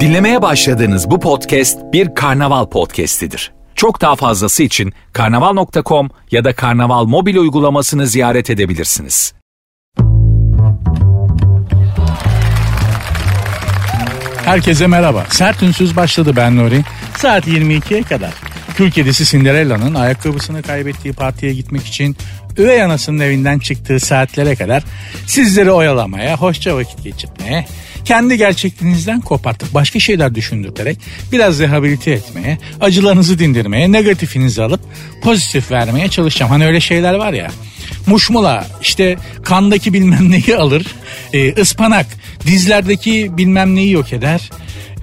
Dinlemeye başladığınız bu podcast bir karnaval podcastidir. Çok daha fazlası için karnaval.com ya da karnaval mobil uygulamasını ziyaret edebilirsiniz. Herkese merhaba. Sert Ünsüz başladı ben Nuri. Saat 22'ye kadar. Kül kedisi Cinderella'nın ayakkabısını kaybettiği partiye gitmek için üvey anasının evinden çıktığı saatlere kadar sizleri oyalamaya, hoşça vakit geçirmeye, kendi gerçekliğinizden kopartıp başka şeyler düşündürterek biraz rehabilite etmeye, acılarınızı dindirmeye, negatifinizi alıp pozitif vermeye çalışacağım. Hani öyle şeyler var ya. Muşmula işte kandaki bilmem neyi alır, e, ıspanak dizlerdeki bilmem neyi yok eder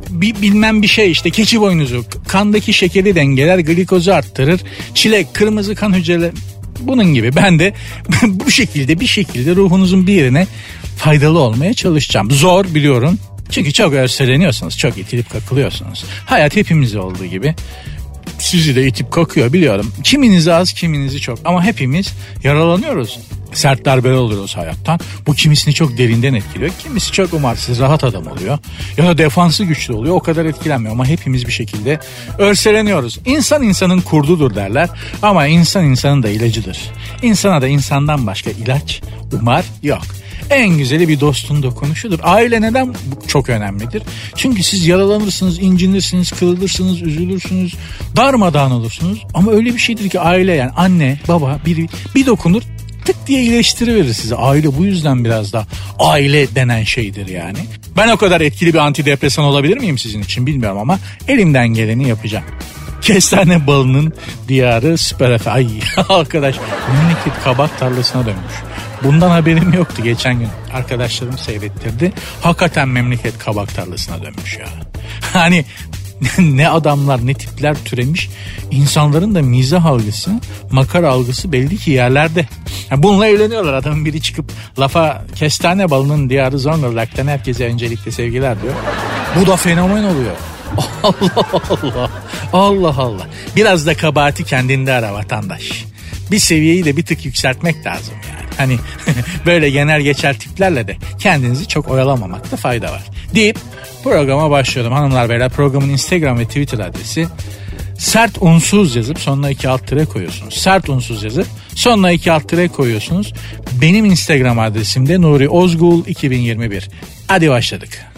bir bilmem bir şey işte keçi boynuzu kandaki şekeri dengeler glikozu arttırır çilek kırmızı kan hücreleri bunun gibi ben de bu şekilde bir şekilde ruhunuzun bir yerine faydalı olmaya çalışacağım. Zor biliyorum. Çünkü çok örseleniyorsunuz, çok itilip kakılıyorsunuz. Hayat hepimizde olduğu gibi sizi de itip kakıyor biliyorum. Kiminizi az, kiminizi çok ama hepimiz yaralanıyoruz sert darbeler oluyoruz hayattan. Bu kimisini çok derinden etkiliyor. Kimisi çok umarsız rahat adam oluyor. Ya da defansı güçlü oluyor. O kadar etkilenmiyor ama hepimiz bir şekilde örseleniyoruz. İnsan insanın kurdudur derler ama insan insanın da ilacıdır. İnsana da insandan başka ilaç umar yok. En güzeli bir dostun dokunuşudur. Aile neden çok önemlidir? Çünkü siz yaralanırsınız, incinirsiniz, kırılırsınız, üzülürsünüz, darmadağın olursunuz. Ama öyle bir şeydir ki aile yani anne, baba bir, bir dokunur tık diye iyileştiriverir sizi. Aile bu yüzden biraz da aile denen şeydir yani. Ben o kadar etkili bir antidepresan olabilir miyim sizin için bilmiyorum ama elimden geleni yapacağım. Kestane balının diyarı süper efe. Ay arkadaş memleket kabak tarlasına dönmüş. Bundan haberim yoktu geçen gün arkadaşlarım seyrettirdi. Hakikaten memleket kabak tarlasına dönmüş ya. Hani ne adamlar ne tipler türemiş. İnsanların da mizah algısı, makar algısı belli ki yerlerde. Yani bununla eğleniyorlar. Adamın biri çıkıp lafa kestane balının diyarı Zonguldak'tan herkese öncelikle sevgiler diyor. Bu da fenomen oluyor. Allah Allah. Allah Allah. Biraz da kabahati kendinde ara vatandaş. Bir seviyeyi de bir tık yükseltmek lazım yani. Hani böyle genel geçer tiplerle de kendinizi çok oyalamamakta fayda var. Deyip programa başlıyorum. Hanımlar beyler programın Instagram ve Twitter adresi sert unsuz yazıp sonuna iki alt tire koyuyorsunuz. Sert unsuz yazıp sonuna iki alt tire koyuyorsunuz. Benim Instagram adresim de Nuri Ozgul 2021. Hadi başladık.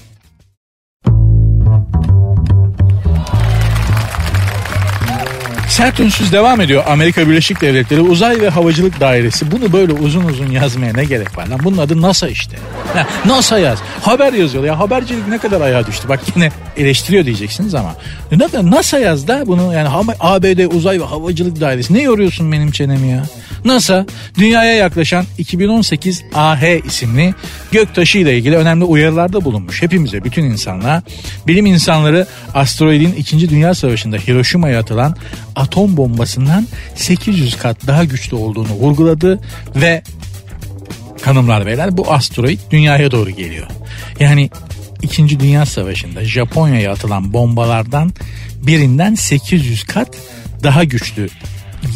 Sert ünsüz devam ediyor. Amerika Birleşik Devletleri Uzay ve Havacılık Dairesi. Bunu böyle uzun uzun yazmaya ne gerek var lan? Bunun adı NASA işte. NASA yaz. Haber yazıyor. Ya habercilik ne kadar ayağa düştü. Bak yine eleştiriyor diyeceksiniz ama. NASA yaz da bunu yani ABD Uzay ve Havacılık Dairesi. Ne yoruyorsun benim çenemi ya? NASA dünyaya yaklaşan 2018 AH isimli göktaşı ile ilgili önemli uyarılarda bulunmuş. Hepimize, bütün insanlığa bilim insanları asteroidin 2. Dünya Savaşı'nda Hiroşima'ya atılan atom bombasından 800 kat daha güçlü olduğunu vurguladı ve hanımlar beyler bu asteroid dünyaya doğru geliyor. Yani 2. Dünya Savaşı'nda Japonya'ya atılan bombalardan birinden 800 kat daha güçlü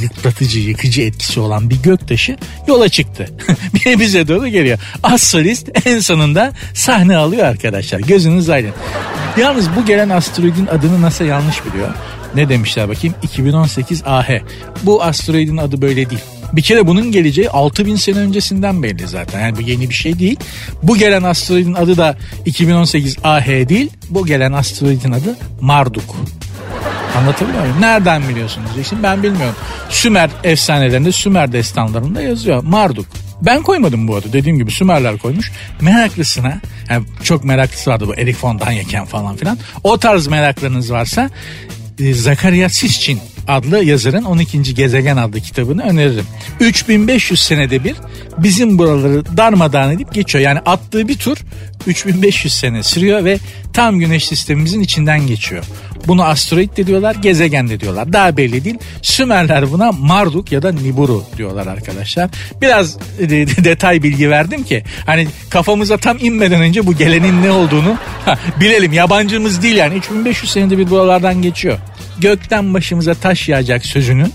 yıpratıcı, yıkıcı etkisi olan bir göktaşı yola çıktı. bir bize doğru geliyor. Az solist en sonunda sahne alıyor arkadaşlar. Gözünüz aydın. Yalnız bu gelen asteroidin adını NASA yanlış biliyor. Ne demişler bakayım? 2018 AH. Bu asteroidin adı böyle değil. Bir kere bunun geleceği 6000 sene öncesinden belli zaten. Yani bu yeni bir şey değil. Bu gelen asteroidin adı da 2018 AH değil. Bu gelen asteroidin adı Marduk. Anlatabiliyor muyum? Nereden biliyorsunuz diyeceksin ben bilmiyorum. Sümer efsanelerinde Sümer destanlarında yazıyor. Marduk. Ben koymadım bu adı. Dediğim gibi Sümerler koymuş. Meraklısına yani çok meraklısı vardı bu Erik von Danyeken falan filan. O tarz meraklarınız varsa e, Zakaria Sisçin adlı yazarın 12. Gezegen adlı kitabını öneririm. 3500 senede bir bizim buraları darmadağın edip geçiyor. Yani attığı bir tur 3500 sene sürüyor ve tam güneş sistemimizin içinden geçiyor. Bunu asteroid de diyorlar, gezegen de diyorlar. Daha belli değil. Sümerler buna Marduk ya da Nibiru diyorlar arkadaşlar. Biraz detay bilgi verdim ki hani kafamıza tam inmeden önce bu gelenin ne olduğunu ha, bilelim. Yabancımız değil yani 3500 senede bir buralardan geçiyor. Gökten başımıza taş yağacak sözünün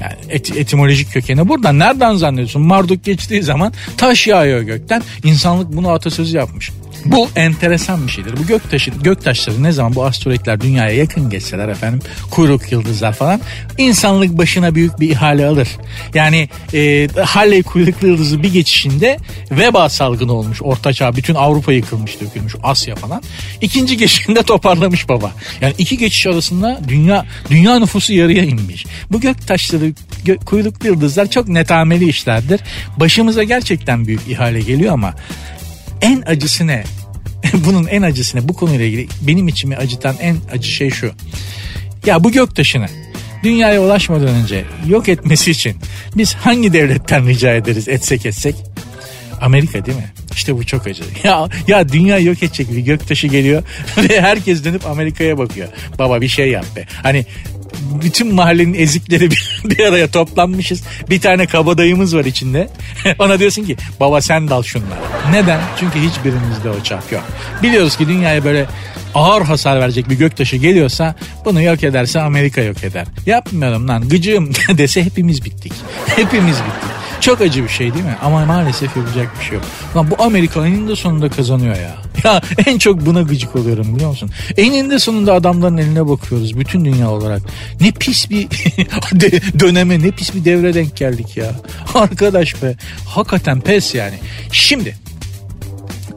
yani et, etimolojik kökeni burada. Nereden zannediyorsun? Marduk geçtiği zaman taş yağıyor gökten. İnsanlık bunu atasözü yapmış. Bu enteresan bir şeydir. Bu göktaşı, göktaşları ne zaman bu asteroidler dünyaya yakın geçseler efendim kuyruk yıldızlar falan insanlık başına büyük bir ihale alır. Yani e, Halley kuyruklu yıldızı bir geçişinde veba salgını olmuş. Ortaçağ bütün Avrupa yıkılmış dökülmüş Asya falan. İkinci geçişinde toparlamış baba. Yani iki geçiş arasında dünya dünya nüfusu yarıya inmiş. Bu göktaşları gö, kuyruklu yıldızlar çok netameli işlerdir. Başımıza gerçekten büyük ihale geliyor ama en acısı ne? Bunun en acısı ne? Bu konuyla ilgili benim içimi acıtan en acı şey şu. Ya bu göktaşını dünyaya ulaşmadan önce yok etmesi için biz hangi devletten rica ederiz etsek etsek? Amerika değil mi? İşte bu çok acı. Ya ya dünya yok edecek bir göktaşı geliyor ve herkes dönüp Amerika'ya bakıyor. Baba bir şey yap be. Hani bütün mahallenin ezikleri bir, bir araya toplanmışız. Bir tane kabadayımız var içinde. Ona diyorsun ki baba sen dal şunları. Neden? Çünkü hiçbirimizde o çap yok. Biliyoruz ki dünyaya böyle ağır hasar verecek bir göktaşı geliyorsa bunu yok ederse Amerika yok eder. Yapmıyorum lan gıcığım dese hepimiz bittik. Hepimiz bittik. Çok acı bir şey değil mi? Ama maalesef yapacak bir şey yok. Lan bu Amerika eninde sonunda kazanıyor ya. Ya en çok buna gıcık oluyorum biliyor musun? Eninde sonunda adamların eline bakıyoruz bütün dünya olarak. Ne pis bir döneme ne pis bir devre denk geldik ya. Arkadaş be hakikaten pes yani. Şimdi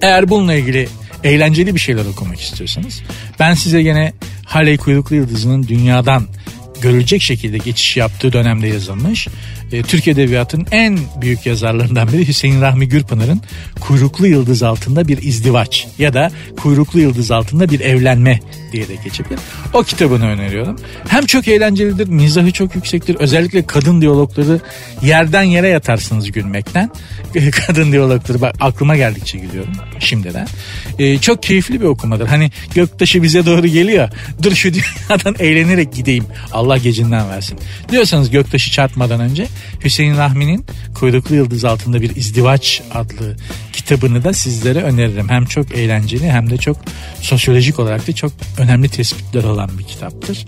eğer bununla ilgili eğlenceli bir şeyler okumak istiyorsanız ben size gene Halley Kuyruklu Yıldızı'nın dünyadan görülecek şekilde geçiş yaptığı dönemde yazılmış. E, Türk Edebiyatı'nın en büyük yazarlarından biri Hüseyin Rahmi Gürpınar'ın Kuyruklu Yıldız Altında Bir İzdivaç ya da Kuyruklu Yıldız Altında Bir Evlenme diye de geçebilir. O kitabını öneriyorum. Hem çok eğlencelidir, mizahı çok yüksektir. Özellikle kadın diyalogları yerden yere yatarsınız gülmekten. kadın diyalogları bak aklıma geldikçe gülüyorum şimdiden. Ee, çok keyifli bir okumadır. Hani göktaşı bize doğru geliyor. Dur şu dünyadan eğlenerek gideyim. Allah gecinden versin. Diyorsanız göktaşı çarpmadan önce Hüseyin Rahmi'nin Kuyruklu Yıldız Altında Bir İzdivaç adlı kitabını da sizlere öneririm. Hem çok eğlenceli hem de çok sosyolojik olarak da çok önemli tespitler olan bir kitaptır.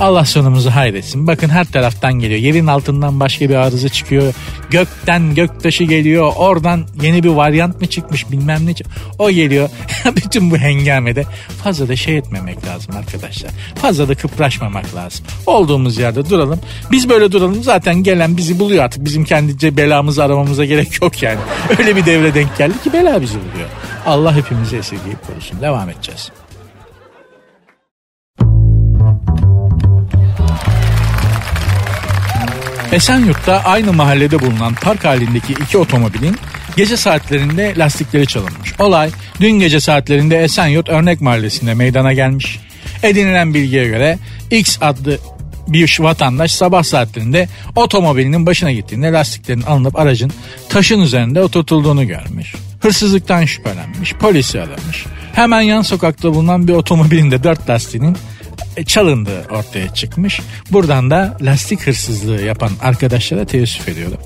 Allah sonumuzu hayretsin. Bakın her taraftan geliyor. Yerin altından başka bir arıza çıkıyor. Gökten göktaşı geliyor. Oradan yeni bir varyant mı çıkmış bilmem ne. O geliyor. Bütün bu hengamede fazla da şey etmemek lazım arkadaşlar. Fazla da kıpraşmamak lazım. Olduğumuz yerde duralım. Biz böyle duralım. Zaten gelen bizi buluyor artık. Bizim kendi belamızı aramamıza gerek yok yani. Öyle bir devre denk geldi ki bela bizi buluyor. Allah hepimizi esirgeyip korusun. Devam edeceğiz. Esenyurt'ta aynı mahallede bulunan park halindeki iki otomobilin gece saatlerinde lastikleri çalınmış. Olay dün gece saatlerinde Esenyurt Örnek Mahallesi'nde meydana gelmiş. Edinilen bilgiye göre X adlı bir vatandaş sabah saatlerinde otomobilinin başına gittiğinde lastiklerin alınıp aracın taşın üzerinde oturtulduğunu görmüş. Hırsızlıktan şüphelenmiş, polisi aramış. Hemen yan sokakta bulunan bir otomobilin de dört lastiğinin çalındığı ortaya çıkmış. Buradan da lastik hırsızlığı yapan arkadaşlara teessüf ediyorum.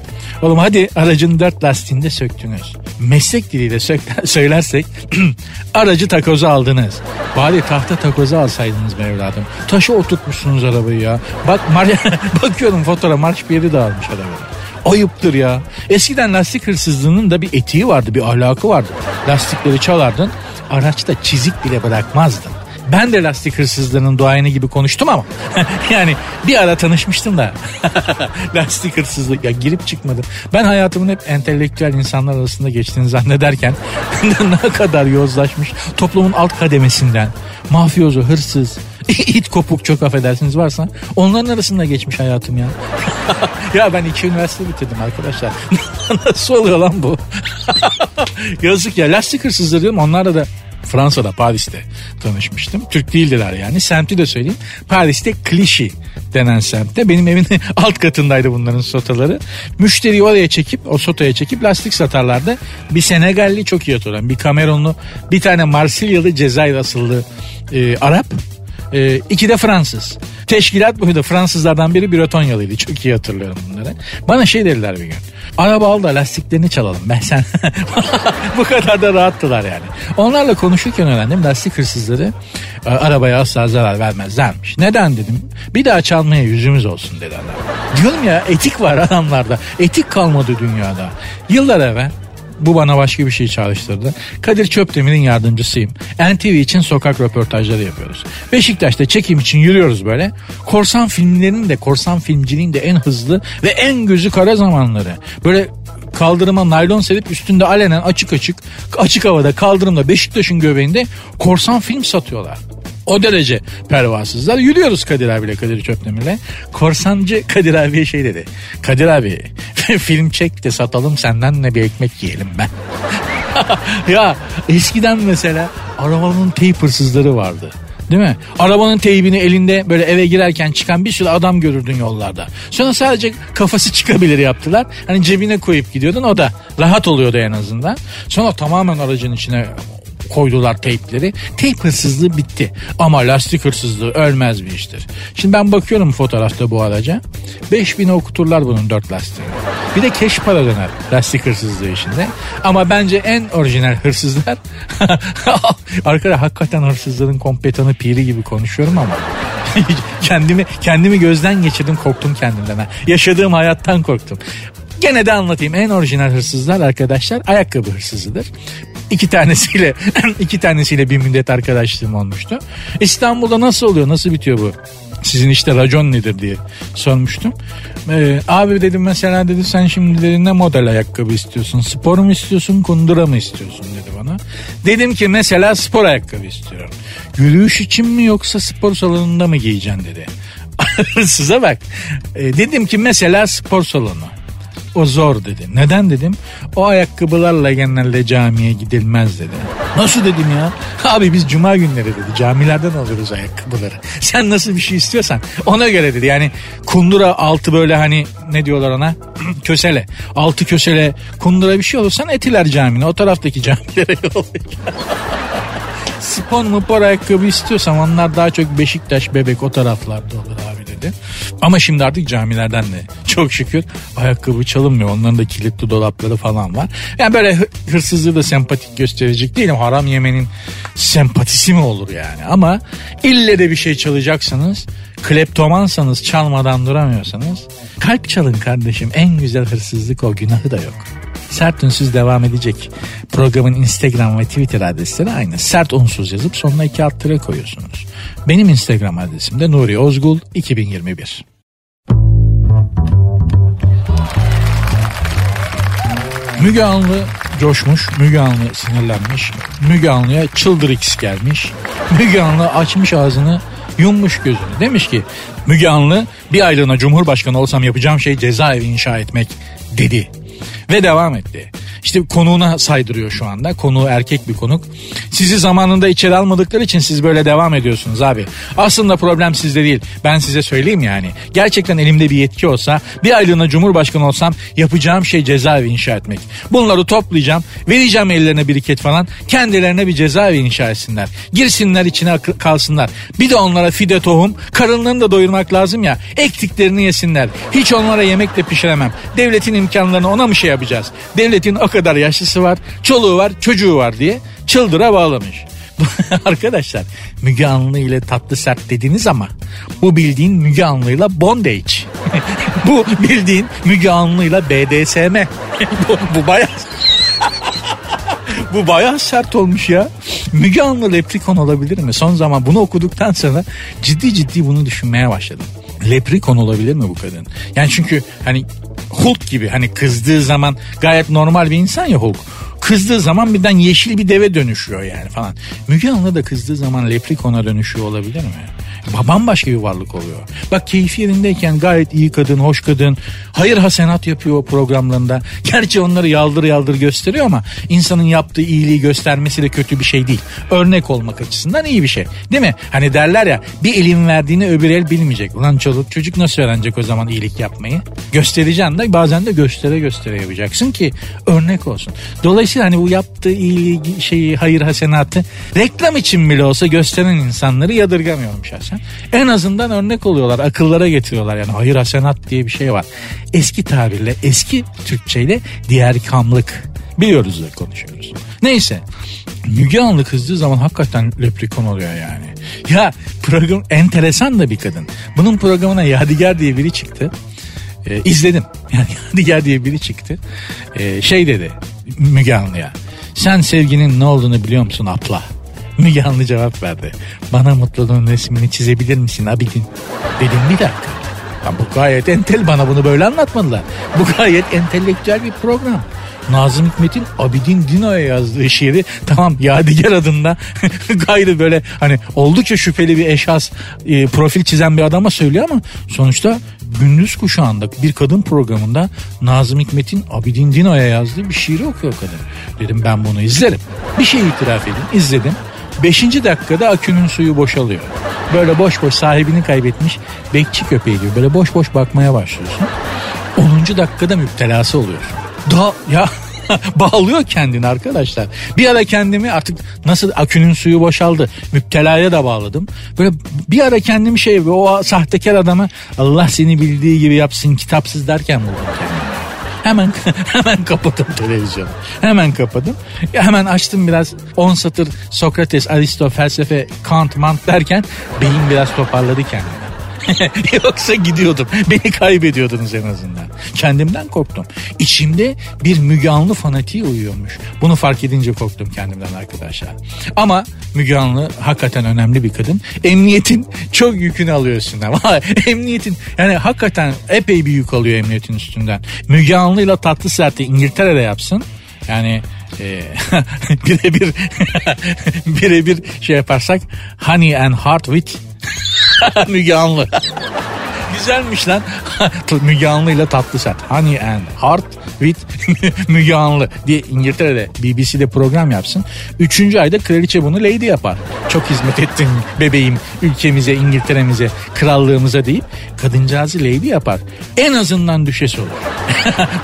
Oğlum hadi aracın dört lastiğini de söktünüz. Meslek diliyle sök, söylersek aracı takoza aldınız. Bari tahta takoza alsaydınız be evladım. Taşı oturtmuşsunuz arabayı ya. Bak bakıyorum fotoğraf marş bir yeri dağılmış arabada. Ayıptır ya. Eskiden lastik hırsızlığının da bir etiği vardı, bir ahlakı vardı. Lastikleri çalardın, araçta çizik bile bırakmazdın. Ben de lastik hırsızlığının duayeni gibi konuştum ama yani bir ara tanışmıştım da lastik hırsızlık ya girip çıkmadım. Ben hayatımın hep entelektüel insanlar arasında geçtiğini zannederken ne kadar yozlaşmış toplumun alt kademesinden mafyozu, hırsız, it kopuk çok affedersiniz varsa onların arasında geçmiş hayatım ya. ya ben iki üniversite bitirdim arkadaşlar. Nasıl oluyor lan bu? Yazık ya lastik hırsızları diyorum onlarla da Fransa'da Paris'te tanışmıştım. Türk değildiler yani. Semti de söyleyeyim. Paris'te Clichy denen semtte. Benim evin alt katındaydı bunların sotaları. Müşteriyi oraya çekip o sotaya çekip lastik satarlardı. Bir Senegalli çok iyi hatırlıyorum. Bir Kamerunlu bir tane Marsilyalı Cezayir asıllı e, Arap e, iki de Fransız. Teşkilat buydu. Fransızlardan biri Bretonyalıydı. Çok iyi hatırlıyorum bunları. Bana şey dediler bir gün. Araba al da lastiklerini çalalım. Ben sen bu kadar da rahattılar yani. Onlarla konuşurken öğrendim lastik hırsızları e, arabaya asla zarar vermezlermiş. Neden dedim. Bir daha çalmaya yüzümüz olsun dediler. Diyorum ya etik var adamlarda. Etik kalmadı dünyada. Yıllar evvel bu bana başka bir şey çalıştırdı. Kadir Çöpdemir'in yardımcısıyım. NTV için sokak röportajları yapıyoruz. Beşiktaş'ta çekim için yürüyoruz böyle. Korsan filmlerinin de korsan filmciliğin de en hızlı ve en gözü kara zamanları. Böyle kaldırıma naylon serip üstünde alenen açık açık açık havada kaldırımda Beşiktaş'ın göbeğinde korsan film satıyorlar. O derece pervasızlar. Yürüyoruz Kadir abiyle Kadir Çöpdemir'le. Korsancı Kadir abiye şey dedi. Kadir abi film çek de satalım senden ne bir ekmek yiyelim ben. ya eskiden mesela arabanın teyp hırsızları vardı. Değil mi? Arabanın teybini elinde böyle eve girerken çıkan bir sürü adam görürdün yollarda. Sonra sadece kafası çıkabilir yaptılar. Hani cebine koyup gidiyordun o da rahat oluyordu en azından. Sonra tamamen aracın içine koydular teypleri. Teyp hırsızlığı bitti. Ama lastik hırsızlığı ölmez bir iştir. Şimdi ben bakıyorum fotoğrafta bu araca. 5000 okuturlar bunun 4 lastiğini. Bir de keş para döner lastik hırsızlığı işinde. Ama bence en orijinal hırsızlar arkada hakikaten hırsızların kompetanı piri gibi konuşuyorum ama kendimi kendimi gözden geçirdim korktum kendimden. Yaşadığım hayattan korktum. Gene de anlatayım. En orijinal hırsızlar arkadaşlar ayakkabı hırsızıdır. İki tanesiyle iki tanesiyle bir müddet arkadaşlığım olmuştu. İstanbul'da nasıl oluyor? Nasıl bitiyor bu? Sizin işte racon nedir diye sormuştum. Ee, abi dedim mesela dedi sen şimdi dedi, ne model ayakkabı istiyorsun? Spor mu istiyorsun kundura mı istiyorsun dedi bana. Dedim ki mesela spor ayakkabı istiyorum. Yürüyüş için mi yoksa spor salonunda mı giyeceksin dedi. Size bak. Ee, dedim ki mesela spor salonu. O zor dedi. Neden dedim? O ayakkabılarla genelde camiye gidilmez dedi. Nasıl dedim ya? Abi biz cuma günleri dedi camilerden alıyoruz ayakkabıları. Sen nasıl bir şey istiyorsan ona göre dedi. Yani kundura altı böyle hani ne diyorlar ona? kösele. Altı kösele kundura bir şey olursan etiler camine o taraftaki camilere yollayacak. Spor mupor ayakkabı istiyorsam onlar daha çok Beşiktaş, Bebek o taraflarda olur abi dedi. Ama şimdi artık camilerden de çok şükür ayakkabı çalınmıyor. Onların da kilitli dolapları falan var. Yani böyle hırsızlığı da sempatik gösterecek değilim. Haram yemenin sempatisi mi olur yani? Ama ille de bir şey çalacaksanız kleptomansanız çalmadan duramıyorsanız kalp çalın kardeşim. En güzel hırsızlık o günahı da yok. Sert Unsuz devam edecek. Programın Instagram ve Twitter adresleri aynı. Sert Unsuz yazıp sonuna iki alt tere koyuyorsunuz. Benim Instagram adresim de Nuri Ozgul 2021. Müge Anlı coşmuş, Müge Anlı sinirlenmiş, Müge Anlı'ya çıldırıks gelmiş. Müge Anlı açmış ağzını yummuş gözünü. Demiş ki Müge Anlı bir aylığına Cumhurbaşkanı olsam yapacağım şey cezaevi inşa etmek dedi. Ve devam etti. İşte konuğuna saydırıyor şu anda. Konuğu erkek bir konuk. Sizi zamanında içeri almadıkları için siz böyle devam ediyorsunuz abi. Aslında problem sizde değil. Ben size söyleyeyim yani. Gerçekten elimde bir yetki olsa bir aylığına cumhurbaşkanı olsam yapacağım şey cezaevi inşa etmek. Bunları toplayacağım. Vereceğim ellerine biriket falan. Kendilerine bir cezaevi inşa etsinler. Girsinler içine kalsınlar. Bir de onlara fide tohum. Karınlarını da doyurmak lazım ya. Ektiklerini yesinler. Hiç onlara yemek de pişiremem. Devletin imkanlarını ona mı şey yapacağız? Devletin o kadar yaşlısı var, çoluğu var, çocuğu var diye çıldıra bağlamış. Arkadaşlar Müge Anlı ile tatlı sert dediniz ama bu bildiğin Müge Anlı ile bondage. bu bildiğin Müge Anlı ile BDSM. bu, bu bayağı bu bayağı sert olmuş ya. Müge Anlı leprikon olabilir mi? Son zaman bunu okuduktan sonra ciddi ciddi bunu düşünmeye başladım. Leprikon olabilir mi bu kadın? Yani çünkü hani Hulk gibi hani kızdığı zaman gayet normal bir insan ya Hulk. Kızdığı zaman birden yeşil bir deve dönüşüyor yani falan. Müge Anlı da kızdığı zaman leprikona dönüşüyor olabilir mi? Bambaşka bir varlık oluyor. Bak keyfi yerindeyken gayet iyi kadın, hoş kadın. Hayır hasenat yapıyor o programlarında. Gerçi onları yaldır yaldır gösteriyor ama insanın yaptığı iyiliği göstermesi de kötü bir şey değil. Örnek olmak açısından iyi bir şey. Değil mi? Hani derler ya bir elin verdiğini öbür el bilmeyecek. Ulan çocuk çocuk nasıl öğrenecek o zaman iyilik yapmayı? Göstereceksin de bazen de göstere göstere yapacaksın ki örnek olsun. Dolayısıyla hani bu yaptığı iyiliği şeyi hayır hasenatı reklam için bile olsa gösteren insanları yadırgamıyorum şahsen. En azından örnek oluyorlar. Akıllara getiriyorlar. Yani hayır hasenat diye bir şey var. Eski tabirle, eski Türkçeyle diğer kamlık. Biliyoruz da konuşuyoruz. Neyse. Müge Anlı kızdığı zaman hakikaten leprikon oluyor yani. Ya program enteresan da bir kadın. Bunun programına Yadigar diye biri çıktı. Ee, izledim. Yani Yadigar diye biri çıktı. Ee, şey dedi. Müge Anlı'ya. Sen sevginin ne olduğunu biliyor musun abla? Müge cevap verdi. Bana mutluluğun resmini çizebilir misin abidin? Dedim bir dakika. Ya bu gayet entel bana bunu böyle anlatmadılar. Bu gayet entelektüel bir program. Nazım Hikmet'in Abidin Dino'ya yazdığı şiiri tamam Yadigar adında gayrı böyle hani oldukça şüpheli bir eşas e, profil çizen bir adama söylüyor ama sonuçta gündüz kuşağında bir kadın programında Nazım Hikmet'in Abidin Dino'ya yazdığı bir şiiri okuyor kadın. Dedim ben bunu izlerim. Bir şey itiraf edeyim izledim. Beşinci dakikada akünün suyu boşalıyor. Böyle boş boş sahibini kaybetmiş bekçi köpeği gibi böyle boş boş bakmaya başlıyorsun. Onuncu dakikada müptelası oluyorsun. Da ya bağlıyor kendini arkadaşlar. Bir ara kendimi artık nasıl akünün suyu boşaldı. Müptelaya da bağladım. Böyle bir ara kendimi şey o sahtekar adamı Allah seni bildiği gibi yapsın kitapsız derken buldum kendimi. Hemen hemen kapadım televizyonu. Hemen kapadım. Hemen açtım biraz 10 satır Sokrates, Aristo, felsefe, Kant, Mant derken beyin biraz toparladı kendini. Yoksa gidiyordum. Beni kaybediyordunuz en azından. Kendimden korktum. İçimde bir Müge Anlı fanatiği uyuyormuş. Bunu fark edince korktum kendimden arkadaşlar. Ama Müge Anlı hakikaten önemli bir kadın. Emniyetin çok yükünü alıyor üstünden. emniyetin yani hakikaten epey bir yük alıyor emniyetin üstünden. Müge Anlı ile tatlı serti İngiltere'de yapsın. Yani e, birebir birebir şey yaparsak Honey and Heart with Müge Anlı. Güzelmiş lan. Müge Anlı ile tatlı set. Honey and Heart with Müge Anlı diye İngiltere'de BBC'de program yapsın. Üçüncü ayda kraliçe bunu lady yapar. Çok hizmet ettin bebeğim ülkemize, İngiltere'mize, krallığımıza deyip kadıncağızı lady yapar. En azından düşesi olur.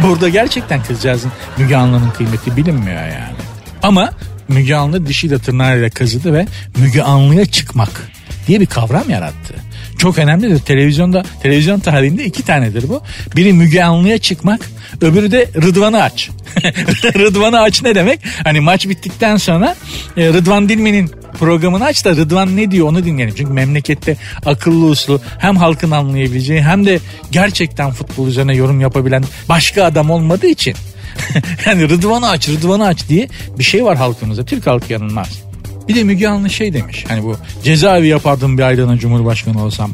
Burada gerçekten kızcağızın Müge Anlı'nın kıymeti bilinmiyor yani. Ama Müge Anlı dişiyle tırnağıyla kazıdı ve Müge Anlı'ya çıkmak diye bir kavram yarattı. Çok önemlidir. Televizyonda, televizyon tarihinde iki tanedir bu. Biri Müge Anlı'ya çıkmak, öbürü de Rıdvan'ı aç. Rıdvan'ı aç ne demek? Hani maç bittikten sonra e, Rıdvan Dilmen'in programını aç da Rıdvan ne diyor onu dinleyelim. Çünkü memlekette akıllı uslu hem halkın anlayabileceği hem de gerçekten futbol üzerine yorum yapabilen başka adam olmadığı için yani Rıdvan'ı aç Rıdvan'ı aç diye bir şey var halkımızda. Türk halkı yanılmaz. Bir de Müge Anlı şey demiş. Hani bu cezaevi yapardım bir aylığına cumhurbaşkanı olsam.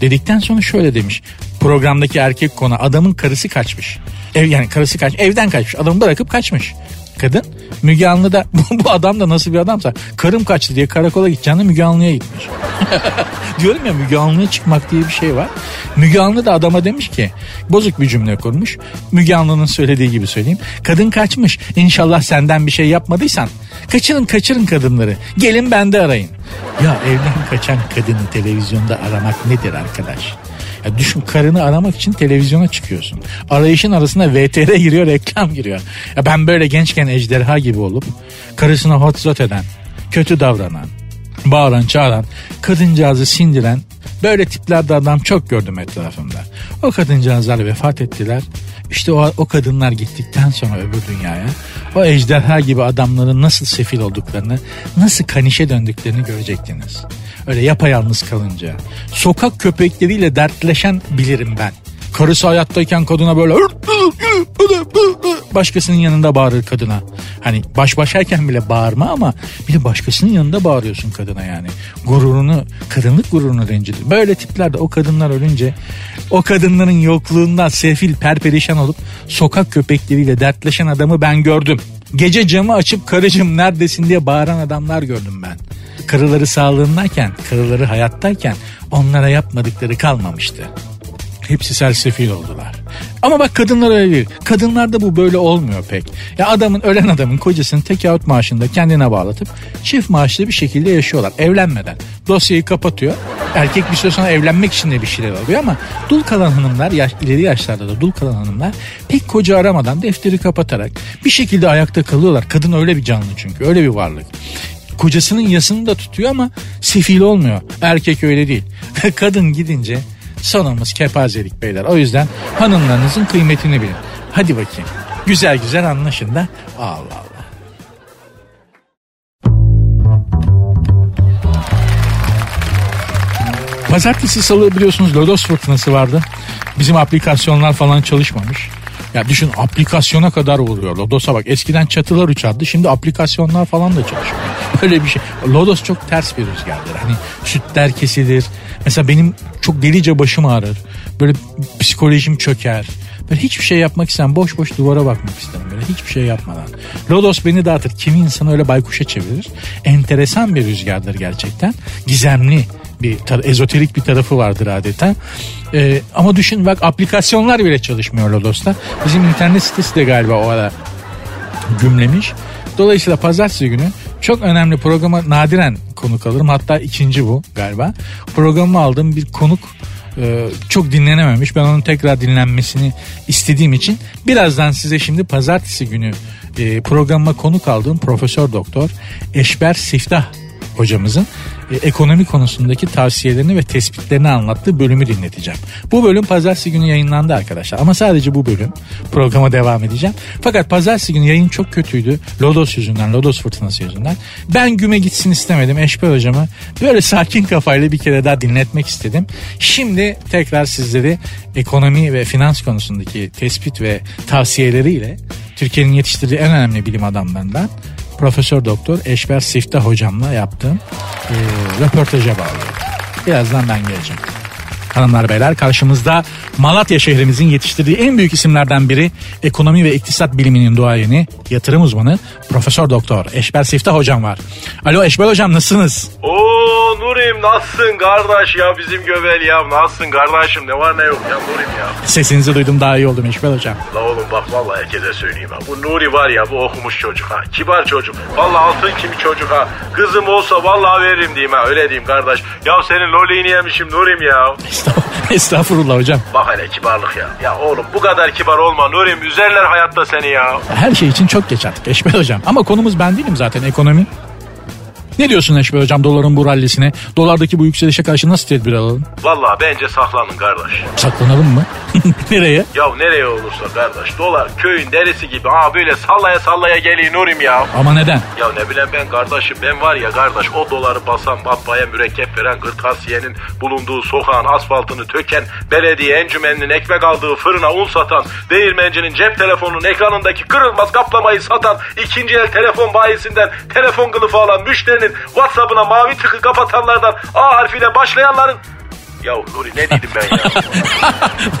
Dedikten sonra şöyle demiş. Programdaki erkek konu adamın karısı kaçmış. Ev yani karısı kaç evden kaçmış. Adamı bırakıp kaçmış. Kadın Müge Anlı da bu adam da nasıl bir adamsa karım kaçtı diye karakola gideceğine Müge Anlı'ya gitmiş. Diyorum ya Müge Anlı'ya çıkmak diye bir şey var. Müge Anlı da adama demiş ki bozuk bir cümle kurmuş. Müge Anlı'nın söylediği gibi söyleyeyim. Kadın kaçmış İnşallah senden bir şey yapmadıysan kaçırın kaçırın kadınları gelin bende arayın. Ya evden kaçan kadını televizyonda aramak nedir arkadaş? Ya düşün karını aramak için televizyona çıkıyorsun. Arayışın arasında VTR giriyor reklam giriyor. Ya ben böyle gençken ejderha gibi olup karısına hotzot eden, kötü davranan, bağıran çağıran, kadıncağızı sindiren böyle tiplerde adam çok gördüm etrafımda. O kadıncağızlar vefat ettiler. İşte o, o kadınlar gittikten sonra öbür dünyaya o ejderha gibi adamların nasıl sefil olduklarını, nasıl kanişe döndüklerini görecektiniz. Öyle yapayalnız kalınca. Sokak köpekleriyle dertleşen bilirim ben. Karısı hayattayken kadına böyle başkasının yanında bağırır kadına. Hani baş başayken bile bağırma ama bir de başkasının yanında bağırıyorsun kadına yani. Gururunu, kadınlık gururunu rencidir. Böyle tipler de o kadınlar ölünce o kadınların yokluğundan sefil perperişan olup sokak köpekleriyle dertleşen adamı ben gördüm. Gece camı açıp karıcığım neredesin diye bağıran adamlar gördüm ben. Karıları sağlığındayken, karıları hayattayken onlara yapmadıkları kalmamıştı. Hepsi sersefil oldular. Ama bak kadınlar öyle değil. Kadınlarda bu böyle olmuyor pek. Ya adamın ölen adamın kocasını tek out maaşında kendine bağlatıp çift maaşlı bir şekilde yaşıyorlar evlenmeden. Dosyayı kapatıyor. Erkek bir süre sonra evlenmek için de bir şeyler alıyor ama dul kalan hanımlar yaş, ileri yaşlarda da dul kalan hanımlar pek koca aramadan defteri kapatarak bir şekilde ayakta kalıyorlar. Kadın öyle bir canlı çünkü öyle bir varlık kocasının yasını da tutuyor ama sefil olmuyor. Erkek öyle değil. Kadın gidince sonumuz kepazelik beyler. O yüzden hanımlarınızın kıymetini bilin. Hadi bakayım. Güzel güzel anlaşın da. Allah Allah. Pazartesi salı biliyorsunuz Lodos fırtınası vardı. Bizim aplikasyonlar falan çalışmamış. Ya düşün aplikasyona kadar vuruyor. Lodos'a bak eskiden çatılar uçardı şimdi aplikasyonlar falan da çalışıyor. Böyle bir şey. Lodos çok ters bir rüzgardır. Hani sütler kesilir. Mesela benim çok delice başım ağrır. Böyle psikolojim çöker. Böyle hiçbir şey yapmak istemem. Boş boş duvara bakmak isterim. Böyle hiçbir şey yapmadan. Lodos beni dağıtır. Kimi insanı öyle baykuşa çevirir. Enteresan bir rüzgardır gerçekten. Gizemli bir tar- ezoterik bir tarafı vardır adeta. Ee, ama düşün bak aplikasyonlar bile çalışmıyor Lodos'ta. Bizim internet sitesi de galiba o ara gümlemiş. Dolayısıyla pazartesi günü çok önemli programa nadiren konuk alırım. Hatta ikinci bu galiba. Programı aldığım bir konuk e, çok dinlenememiş. Ben onun tekrar dinlenmesini istediğim için birazdan size şimdi pazartesi günü e, programıma konuk aldığım Profesör Doktor Eşber Siftah hocamızın e, ekonomi konusundaki tavsiyelerini ve tespitlerini anlattığı bölümü dinleteceğim. Bu bölüm pazartesi günü yayınlandı arkadaşlar ama sadece bu bölüm programa devam edeceğim. Fakat pazartesi günü yayın çok kötüydü. Lodos yüzünden, Lodos fırtınası yüzünden. Ben güme gitsin istemedim. Eşber hocamı böyle sakin kafayla bir kere daha dinletmek istedim. Şimdi tekrar sizleri ekonomi ve finans konusundaki tespit ve tavsiyeleriyle Türkiye'nin yetiştirdiği en önemli bilim adamlarından Profesör Doktor Eşber Siftah hocamla yaptığım e, röportaja bağlıyorum. Birazdan ben geleceğim. Hanımlar beyler karşımızda Malatya şehrimizin yetiştirdiği en büyük isimlerden biri ekonomi ve iktisat biliminin duayeni, yatırım uzmanı Profesör Doktor Eşber Siftah hocam var. Alo Eşber hocam nasılsınız? Oo Nurim nasılsın kardeş ya bizim göbel ya nasılsın kardeşim ne var ne yok ya Nurim ya. Sesinizi duydum daha iyi oldum Eşber hocam. La oğlum bak vallahi herkese söyleyeyim ha. Bu Nuri var ya bu okumuş çocuk ha. Kibar çocuk. Vallahi altın kimi çocuk ha. Kızım olsa vallahi veririm diyeyim ha. Öyle diyeyim kardeş. Ya senin loliğini yemişim Nurim ya. Estağfurullah, hocam. Bak hele kibarlık ya. Ya oğlum bu kadar kibar olma Nurim. Üzerler hayatta seni ya. Her şey için çok geç artık Eşber hocam. Ama konumuz ben değilim zaten ekonomi. Ne diyorsun Eşber hocam doların bu rallisine? Dolardaki bu yükselişe karşı nasıl tedbir alalım? Vallahi bence saklanın kardeş. Saklanalım mı? Nereye? Ya nereye olursa kardeş. Dolar köyün derisi gibi. Aa böyle sallaya sallaya geliyor Nurim ya. Ama neden? Ya ne bileyim ben kardeşim ben var ya kardeş o doları basan matbaaya mürekkep veren kırtasiyenin bulunduğu sokağın asfaltını töken belediye encümeninin ekmek aldığı fırına un satan değirmencinin cep telefonunun ekranındaki kırılmaz kaplamayı satan ikinci el telefon bayisinden telefon kılıfı alan müşterinin whatsappına mavi tıkı kapatanlardan A harfiyle başlayanların ya Nuri ne dedim ben ya?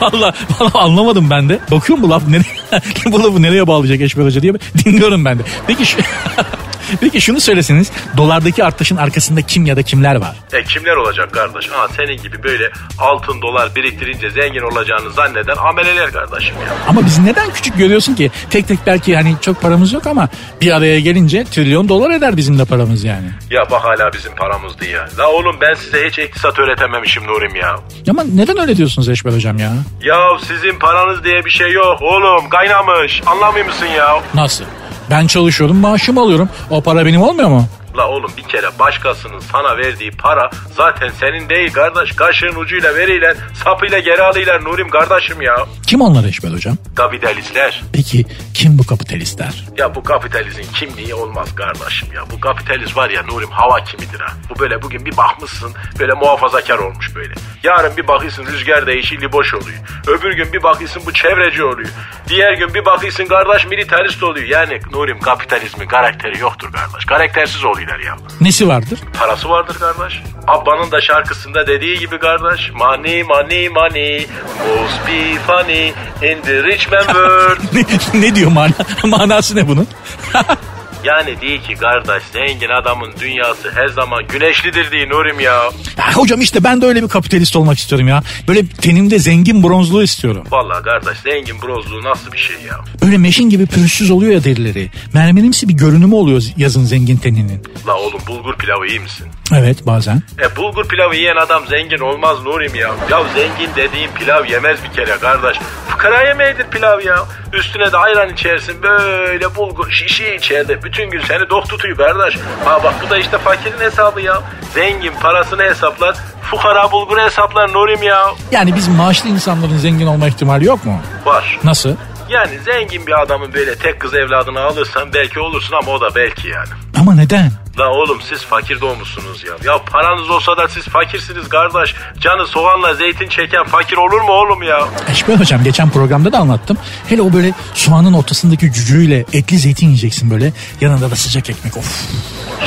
valla valla anlamadım ben de. Bakıyorum bu laf nereye, bu lafı nereye bağlayacak Eşber Hoca diye dinliyorum ben de. Peki şu, Peki şunu söyleseniz dolardaki artışın arkasında kim ya da kimler var? E kimler olacak kardeş? Ha senin gibi böyle altın dolar biriktirince zengin olacağını zanneden ameleler kardeşim ya. Ama biz neden küçük görüyorsun ki? Tek tek belki hani çok paramız yok ama bir araya gelince trilyon dolar eder bizim de paramız yani. Ya bak hala bizim paramızdı ya. La oğlum ben size hiç iktisat öğretememişim Nurim ya. Ama neden öyle diyorsunuz Eşber Hocam ya? Ya sizin paranız diye bir şey yok oğlum kaynamış anlamıyor musun ya? Nasıl? Ben çalışıyorum maaşımı alıyorum. O para benim olmuyor mu? La oğlum bir kere başkasının sana verdiği para zaten senin değil kardeş. Kaşığın ucuyla veriyle sapıyla geri alıyorlar Nurim kardeşim ya. Kim onlar Eşber Hocam? Kapitalistler. Peki kim bu kapitalistler? Ya bu kapitalizmin kimliği olmaz kardeşim ya. Bu kapitalist var ya Nurim hava kimidir ha. Bu böyle bugün bir bakmışsın böyle muhafazakar olmuş böyle. Yarın bir bakıyorsun rüzgar değişi liboş oluyor. Öbür gün bir bakıyorsun bu çevreci oluyor. Diğer gün bir bakıyorsun kardeş militarist oluyor. Yani Nurim kapitalizmin karakteri yoktur kardeş. Karaktersiz oluyorlar ya. Nesi vardır? Parası vardır kardeş. Abba'nın da şarkısında dediği gibi kardeş. Money money money must be funny in the rich man world. ne, ne diyor mana, manası ne bunun? Yani değil ki kardeş zengin adamın dünyası her zaman güneşlidir diye Nurim ya. ya. Hocam işte ben de öyle bir kapitalist olmak istiyorum ya. Böyle tenimde zengin bronzluğu istiyorum. Vallahi kardeş zengin bronzluğu nasıl bir şey ya? Böyle meşin gibi pürüzsüz oluyor ya derileri. Mermerimsi bir görünümü oluyor yazın zengin teninin. La oğlum bulgur pilavı iyi misin? Evet bazen. E bulgur pilavı yiyen adam zengin olmaz Nurim ya. Ya zengin dediğin pilav yemez bir kere kardeş. Fıkara yemeğidir pilav ya. Üstüne de ayran içersin böyle bulgur şişi içeride. Bütün gün seni dok tutuyor kardeş. Ha bak bu da işte fakirin hesabı ya. Zengin parasını hesaplar. Fukara bulguru hesaplar Nurim ya. Yani biz maaşlı insanların zengin olma ihtimali yok mu? Var. Nasıl? Yani zengin bir adamın böyle tek kız evladını alırsan belki olursun ama o da belki yani. Ama neden? La oğlum siz fakir doğmuşsunuz ya. Ya paranız olsa da siz fakirsiniz kardeş. Canı soğanla zeytin çeken fakir olur mu oğlum ya? Eşber hocam geçen programda da anlattım. Hele o böyle soğanın ortasındaki cücüğüyle etli zeytin yiyeceksin böyle. Yanında da sıcak ekmek of.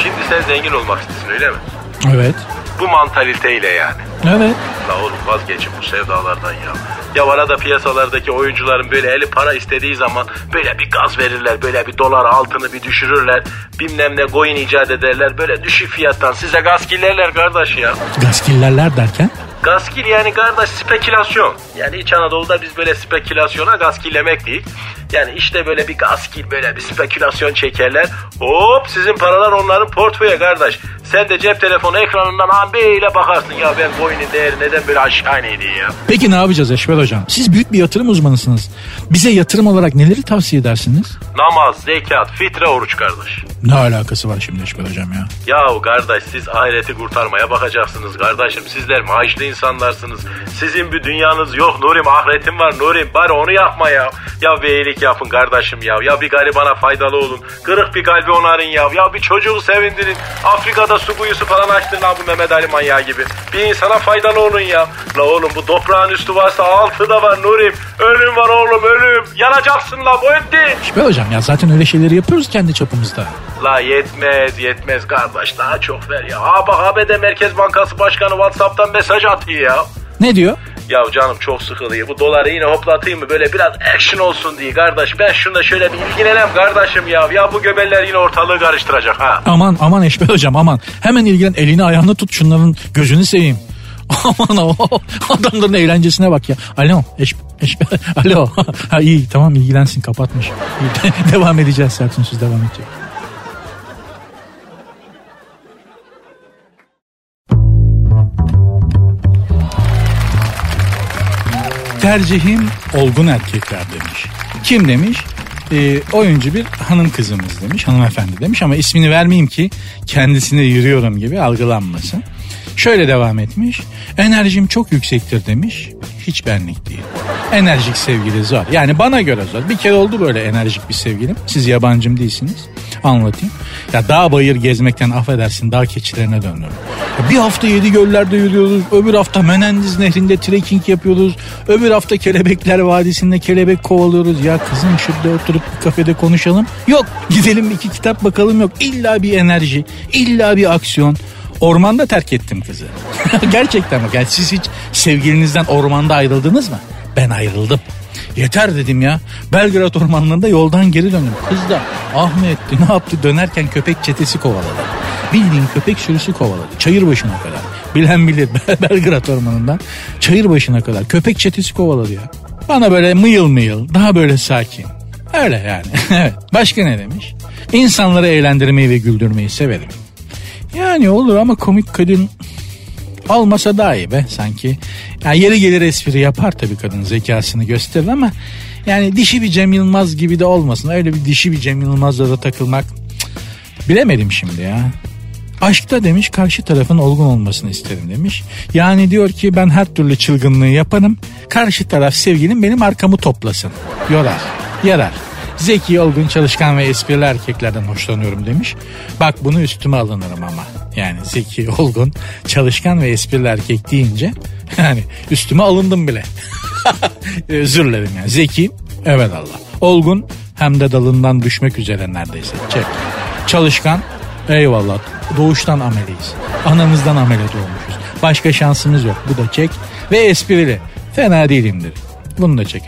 Şimdi sen zengin olmak istiyorsun öyle mi? Evet. Bu mantaliteyle yani. Evet. La oğlum vazgeçin bu sevdalardan ya. Ya arada piyasalardaki oyuncuların böyle eli para istediği zaman böyle bir gaz verirler. Böyle bir dolar altını bir düşürürler. Bilmem ne coin icat ederler. Böyle düşük fiyattan size gaz killerler kardeş ya. Gaskillerler derken? Gaskil yani kardeş spekülasyon. Yani İç Anadolu'da biz böyle spekülasyona gaskillemek değil. Yani işte böyle bir gaskil böyle bir spekülasyon çekerler. Hop sizin paralar onların portföye kardeş. Sen de cep telefonu ekranından an böyle bakarsın. Ya ben coin'in değeri neden böyle aşağı inedi ya. Peki ne yapacağız Eşber hocam? Siz büyük bir yatırım uzmanısınız. Bize yatırım olarak neleri tavsiye edersiniz? Namaz, zekat, fitre, oruç kardeş. Ne alakası var şimdi Eşber hocam ya? Yahu kardeş siz ahireti kurtarmaya bakacaksınız kardeşim. Sizler maaşlı insanlarsınız. Sizin bir dünyanız yok Nurim ahiretim var Nurim. Bari onu yapma ya. Ya bir iyilik yapın kardeşim ya. Ya bir garibana faydalı olun. Kırık bir kalbi onarın ya. Ya bir çocuğu sevindirin. Afrika'da su kuyusu falan açtın lan bu Mehmet Ali manyağı gibi. Bir insana faydalı olun ya. La oğlum bu toprağın üstü varsa altı da var Nurim. Ölüm var oğlum ölüm. Yanacaksın la bu etti. Eşber hocam ya zaten öyle şeyleri yapıyoruz kendi çapımızda. La yetmez yetmez kardeş daha çok ver ya. Bak ABD Merkez Bankası Başkanı Whatsapp'tan mesaj atıyor ya. Ne diyor? Ya canım çok sıkılıyor. Bu doları yine hoplatayım mı? Böyle biraz action olsun diye kardeş. Ben şunda şöyle bir ilgilenem kardeşim ya. Ya bu göbeller yine ortalığı karıştıracak ha. Aman aman Eşber hocam aman. Hemen ilgilen elini ayağını tut şunların gözünü seveyim. Aman o adamların eğlencesine bak ya. Alo eş, eş, alo. ha iyi tamam ilgilensin kapatmış. Devam edeceğiz Sertünsüz devam edecek. Tercihim olgun erkekler demiş. Kim demiş? Ee, oyuncu bir hanım kızımız demiş, hanımefendi demiş ama ismini vermeyeyim ki kendisine yürüyorum gibi algılanmasın. Şöyle devam etmiş. Enerjim çok yüksektir demiş. Hiç benlik değil. Enerjik sevgili zor. Yani bana göre zor. Bir kere oldu böyle enerjik bir sevgilim. Siz yabancım değilsiniz. Anlatayım. Ya dağ bayır gezmekten affedersin dağ keçilerine döndüm. Bir hafta yedi göllerde yürüyoruz. Öbür hafta Menendiz nehrinde trekking yapıyoruz. Öbür hafta Kelebekler Vadisi'nde kelebek kovalıyoruz. Ya kızım şurada oturup bir kafede konuşalım. Yok gidelim iki kitap bakalım yok. İlla bir enerji, illa bir aksiyon. Ormanda terk ettim kızı. Gerçekten bak. Yani siz hiç sevgilinizden ormanda ayrıldınız mı? Ben ayrıldım. Yeter dedim ya. Belgrad ormanlarında yoldan geri döndüm. Kız da Ahmet ne yaptı dönerken köpek çetesi kovaladı. Bildiğin köpek sürüsü kovaladı. Çayır başına kadar. Bilen bilir Belgrad ormanından. Çayır başına kadar köpek çetesi kovaladı ya. Bana böyle mıyıl mıyıl daha böyle sakin. Öyle yani. evet. Başka ne demiş? İnsanları eğlendirmeyi ve güldürmeyi severim. Yani olur ama komik kadın olmasa daha iyi be sanki. Yani yeri gelir espri yapar tabii kadın zekasını gösterir ama yani dişi bir Cem Yılmaz gibi de olmasın. Öyle bir dişi bir Cem Yılmaz'la da takılmak bilemedim şimdi ya. Aşkta demiş karşı tarafın olgun olmasını isterim demiş. Yani diyor ki ben her türlü çılgınlığı yaparım. Karşı taraf sevgilim benim arkamı toplasın. Yorar, yarar. Zeki, olgun, çalışkan ve esprili erkeklerden hoşlanıyorum demiş. Bak bunu üstüme alınırım ama. Yani zeki, olgun, çalışkan ve esprili erkek deyince yani üstüme alındım bile. Özür dilerim yani. Zeki, evet Allah. Olgun hem de dalından düşmek üzere neredeyse. Çek. Çalışkan, eyvallah. Doğuştan ameliyiz. Anamızdan amele doğmuşuz. Başka şansımız yok. Bu da çek. Ve esprili. Fena değilimdir. Bunu da çek.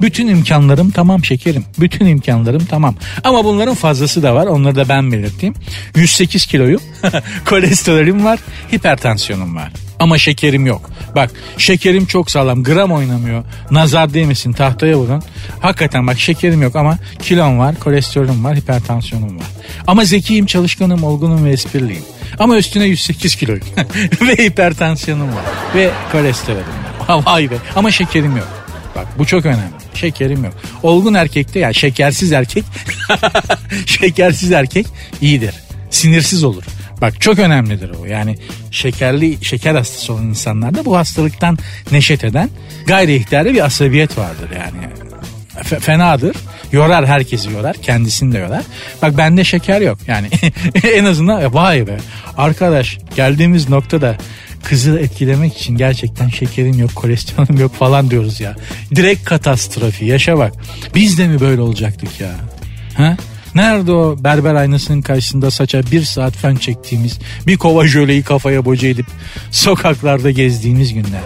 Bütün imkanlarım tamam şekerim. Bütün imkanlarım tamam. Ama bunların fazlası da var. Onları da ben belirteyim. 108 kiloyum. Kolesterolüm var. Hipertansiyonum var. Ama şekerim yok. Bak şekerim çok sağlam. Gram oynamıyor. Nazar değmesin tahtaya vurun. Hakikaten bak şekerim yok ama kilom var. Kolesterolüm var. Hipertansiyonum var. Ama zekiyim, çalışkanım, olgunum ve espriliyim. Ama üstüne 108 kiloyum. ve hipertansiyonum var. Ve kolesterolüm var. Vay be. Ama şekerim yok. Bak bu çok önemli. Şekerim yok. Olgun erkekte ya şekersiz erkek şekersiz erkek iyidir. Sinirsiz olur. Bak çok önemlidir o. Yani şekerli şeker hastası olan insanlarda bu hastalıktan neşet eden gayri ihtiyari bir asabiyet vardır yani. F- fenadır. Yorar herkesi yorar. Kendisini de yorar. Bak bende şeker yok. Yani en azından vay be. Arkadaş geldiğimiz noktada kızı etkilemek için gerçekten şekerim yok, kolesterolüm yok falan diyoruz ya. Direkt katastrofi. Yaşa bak. Biz de mi böyle olacaktık ya? Ha? Nerede o berber aynasının karşısında saça bir saat fen çektiğimiz, bir kova jöleyi kafaya boca edip sokaklarda gezdiğimiz günler.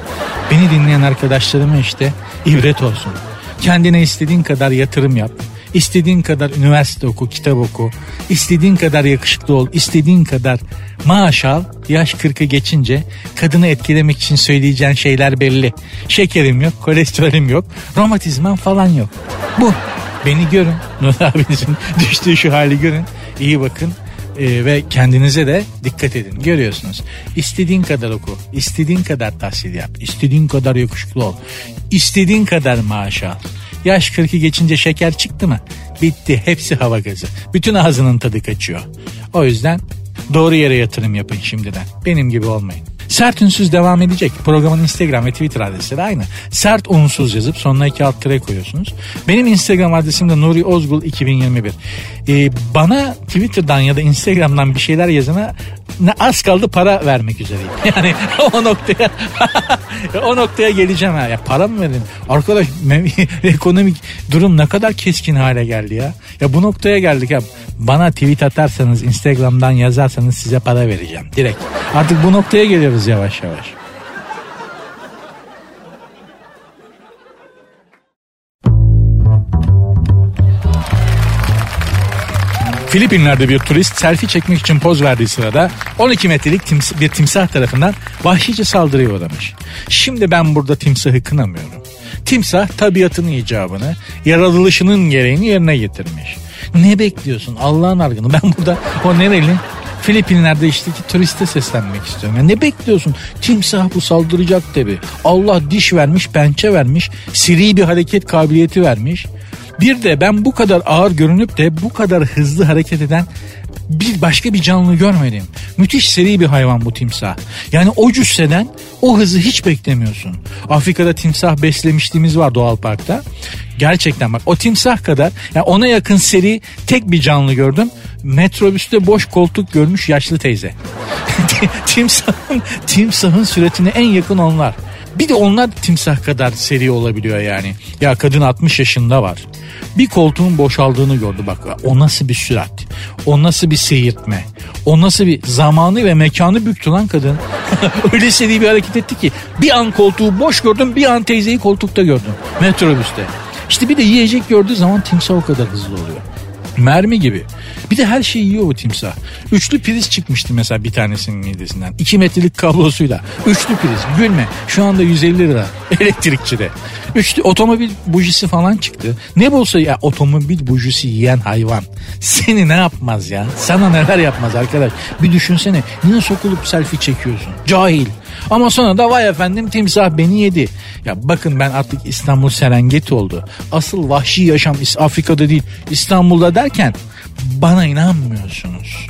Beni dinleyen arkadaşlarıma işte ibret olsun. Kendine istediğin kadar yatırım yap. İstediğin kadar üniversite oku, kitap oku. istediğin kadar yakışıklı ol, istediğin kadar maaş al. Yaş 40'ı geçince kadını etkilemek için söyleyeceğin şeyler belli. Şekerim yok, kolesterolüm yok, romatizman falan yok. Bu. Beni görün. Nur abinizin düştüğü şu hali görün. İyi bakın. Ee, ve kendinize de dikkat edin. Görüyorsunuz. İstediğin kadar oku. istediğin kadar tahsil yap. istediğin kadar yakışıklı ol. istediğin kadar maaş al. Yaş 40'ı geçince şeker çıktı mı? Bitti. Hepsi hava gazı. Bütün ağzının tadı kaçıyor. O yüzden doğru yere yatırım yapın şimdiden. Benim gibi olmayın. Sert Ünsüz devam edecek. Programın Instagram ve Twitter adresleri aynı. Sert Unsuz yazıp sonuna iki alt koyuyorsunuz. Benim Instagram adresim de Nuri Ozgul 2021. Ee, bana Twitter'dan ya da Instagram'dan bir şeyler yazana ne az kaldı para vermek üzereyim. Yani o noktaya o noktaya geleceğim ha. Ya para mı verin? Arkadaş ekonomik durum ne kadar keskin hale geldi ya. Ya bu noktaya geldik ya. Bana tweet atarsanız Instagram'dan yazarsanız size para vereceğim. Direkt. Artık bu noktaya geliyoruz yavaş yavaş. Filipinler'de bir turist selfie çekmek için poz verdiği sırada 12 metrelik tims- bir timsah tarafından vahşice saldırıya uğramış. Şimdi ben burada timsahı kınamıyorum. Timsah tabiatının icabını, yaratılışının gereğini yerine getirmiş. Ne bekliyorsun Allah'ın argını? Ben burada o nereli? Filipinler'de işteki turiste seslenmek istiyorum. Yani ne bekliyorsun? Timsah bu saldıracak tabi. Allah diş vermiş, pençe vermiş, siri bir hareket kabiliyeti vermiş. Bir de ben bu kadar ağır görünüp de bu kadar hızlı hareket eden bir başka bir canlı görmedim. Müthiş seri bir hayvan bu timsah. Yani o cüsseden o hızı hiç beklemiyorsun. Afrika'da timsah beslemişliğimiz var doğal parkta. Gerçekten bak o timsah kadar yani ona yakın seri tek bir canlı gördüm. Metrobüste boş koltuk görmüş yaşlı teyze. timsahın, timsahın süretine en yakın onlar. Bir de onlar timsah kadar seri olabiliyor yani. Ya kadın 60 yaşında var. Bir koltuğun boşaldığını gördü bak. O nasıl bir sürat? O nasıl bir seyirtme? O nasıl bir zamanı ve mekanı büktü lan kadın. Öyle seri bir hareket etti ki. Bir an koltuğu boş gördüm bir an teyzeyi koltukta gördüm. Metrobüste. İşte bir de yiyecek gördüğü zaman timsah o kadar hızlı oluyor. Mermi gibi. Bir de her şeyi yiyor bu timsah. Üçlü priz çıkmıştı mesela bir tanesinin midesinden. 2 metrelik kablosuyla. Üçlü priz. Gülme. Şu anda 150 lira elektrikçide. Üçlü otomobil bujisi falan çıktı. Ne bulsa ya otomobil bujisi yiyen hayvan. Seni ne yapmaz ya? Sana neler yapmaz arkadaş. Bir düşünsene. Niye sokulup selfie çekiyorsun? Cahil. Ama sonra da vay efendim timsah beni yedi. Ya bakın ben artık İstanbul Serengeti oldu. Asıl vahşi yaşam Afrika'da değil İstanbul'da derken bana inanmıyorsunuz.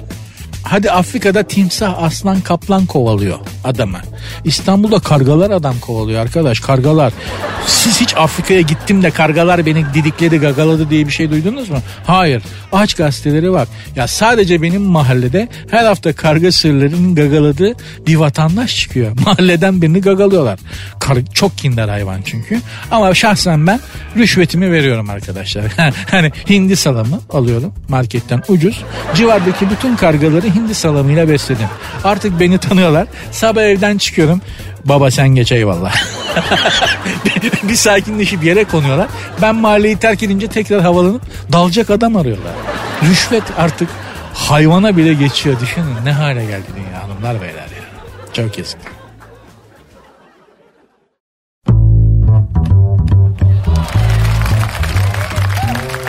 Hadi Afrika'da timsah, aslan, kaplan kovalıyor adamı. İstanbul'da kargalar adam kovalıyor arkadaş kargalar. Siz hiç Afrika'ya gittim de kargalar beni didikledi gagaladı diye bir şey duydunuz mu? Hayır. Aç gazeteleri var. Ya sadece benim mahallede her hafta karga sırlarının gagaladığı bir vatandaş çıkıyor. Mahalleden birini gagalıyorlar. Kar çok kinder hayvan çünkü. Ama şahsen ben rüşvetimi veriyorum arkadaşlar. hani hindi salamı alıyorum marketten ucuz. Civardaki bütün kargaları hindi salamıyla besledim. Artık beni tanıyorlar. Sabah evden çıkıyorum. Baba sen geç eyvallah. bir sakinleşip yere konuyorlar. Ben mahalleyi terk edince tekrar havalanıp dalacak adam arıyorlar. Rüşvet artık hayvana bile geçiyor. Düşünün ne hale geldi dünya hanımlar beyler ya. Çok yazık.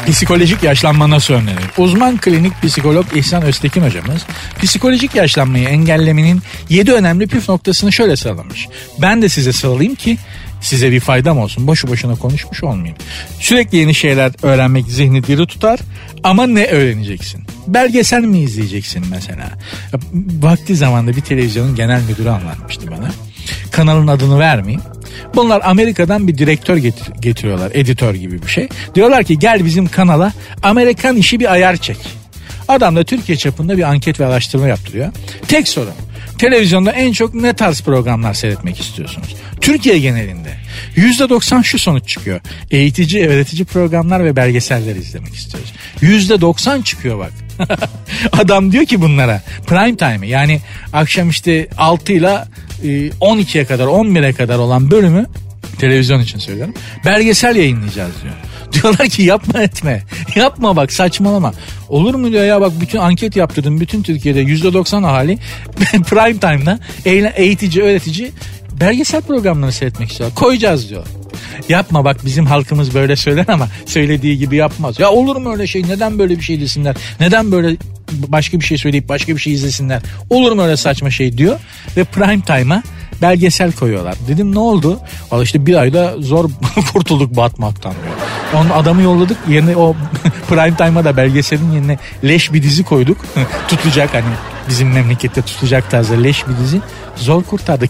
Psikolojik yaşlanma nasıl önlenir? Uzman klinik psikolog İhsan Öztekin hocamız psikolojik yaşlanmayı engellemenin 7 önemli püf noktasını şöyle sıralamış. Ben de size sıralayayım ki size bir faydam olsun. Boşu boşuna konuşmuş olmayayım. Sürekli yeni şeyler öğrenmek zihni diri tutar ama ne öğreneceksin? Belgesel mi izleyeceksin mesela? Vakti zamanda bir televizyonun genel müdürü anlatmıştı bana. Kanalın adını vermeyeyim. Bunlar Amerika'dan bir direktör getir- getiriyorlar. Editör gibi bir şey. Diyorlar ki gel bizim kanala Amerikan işi bir ayar çek. Adam da Türkiye çapında bir anket ve araştırma yaptırıyor. Tek soru. Televizyonda en çok ne tarz programlar seyretmek istiyorsunuz? Türkiye genelinde %90 şu sonuç çıkıyor. Eğitici, öğretici programlar ve belgeseller izlemek istiyoruz. %90 çıkıyor bak. Adam diyor ki bunlara prime time yani akşam işte 6 ile 12'ye kadar 11'e kadar olan bölümü televizyon için söylüyorum. Belgesel yayınlayacağız diyor. Diyorlar ki yapma etme. Yapma bak saçmalama. Olur mu diyor ya bak bütün anket yaptırdım. Bütün Türkiye'de %90 ahali prime time'da eğitici, öğretici belgesel programlarını seyretmek istiyor. Koyacağız diyor. Yapma bak bizim halkımız böyle söyler ama söylediği gibi yapmaz. Ya olur mu öyle şey? Neden böyle bir şey desinler? Neden böyle başka bir şey söyleyip başka bir şey izlesinler? Olur mu öyle saçma şey diyor ve prime time'a belgesel koyuyorlar. Dedim ne oldu? Valla işte bir ayda zor kurtulduk batmaktan. Onun adamı yolladık yerine o prime time'a da belgeselin yerine leş bir dizi koyduk. tutacak hani bizim memlekette tutacak tarzda leş bir dizi. Zor kurtardık.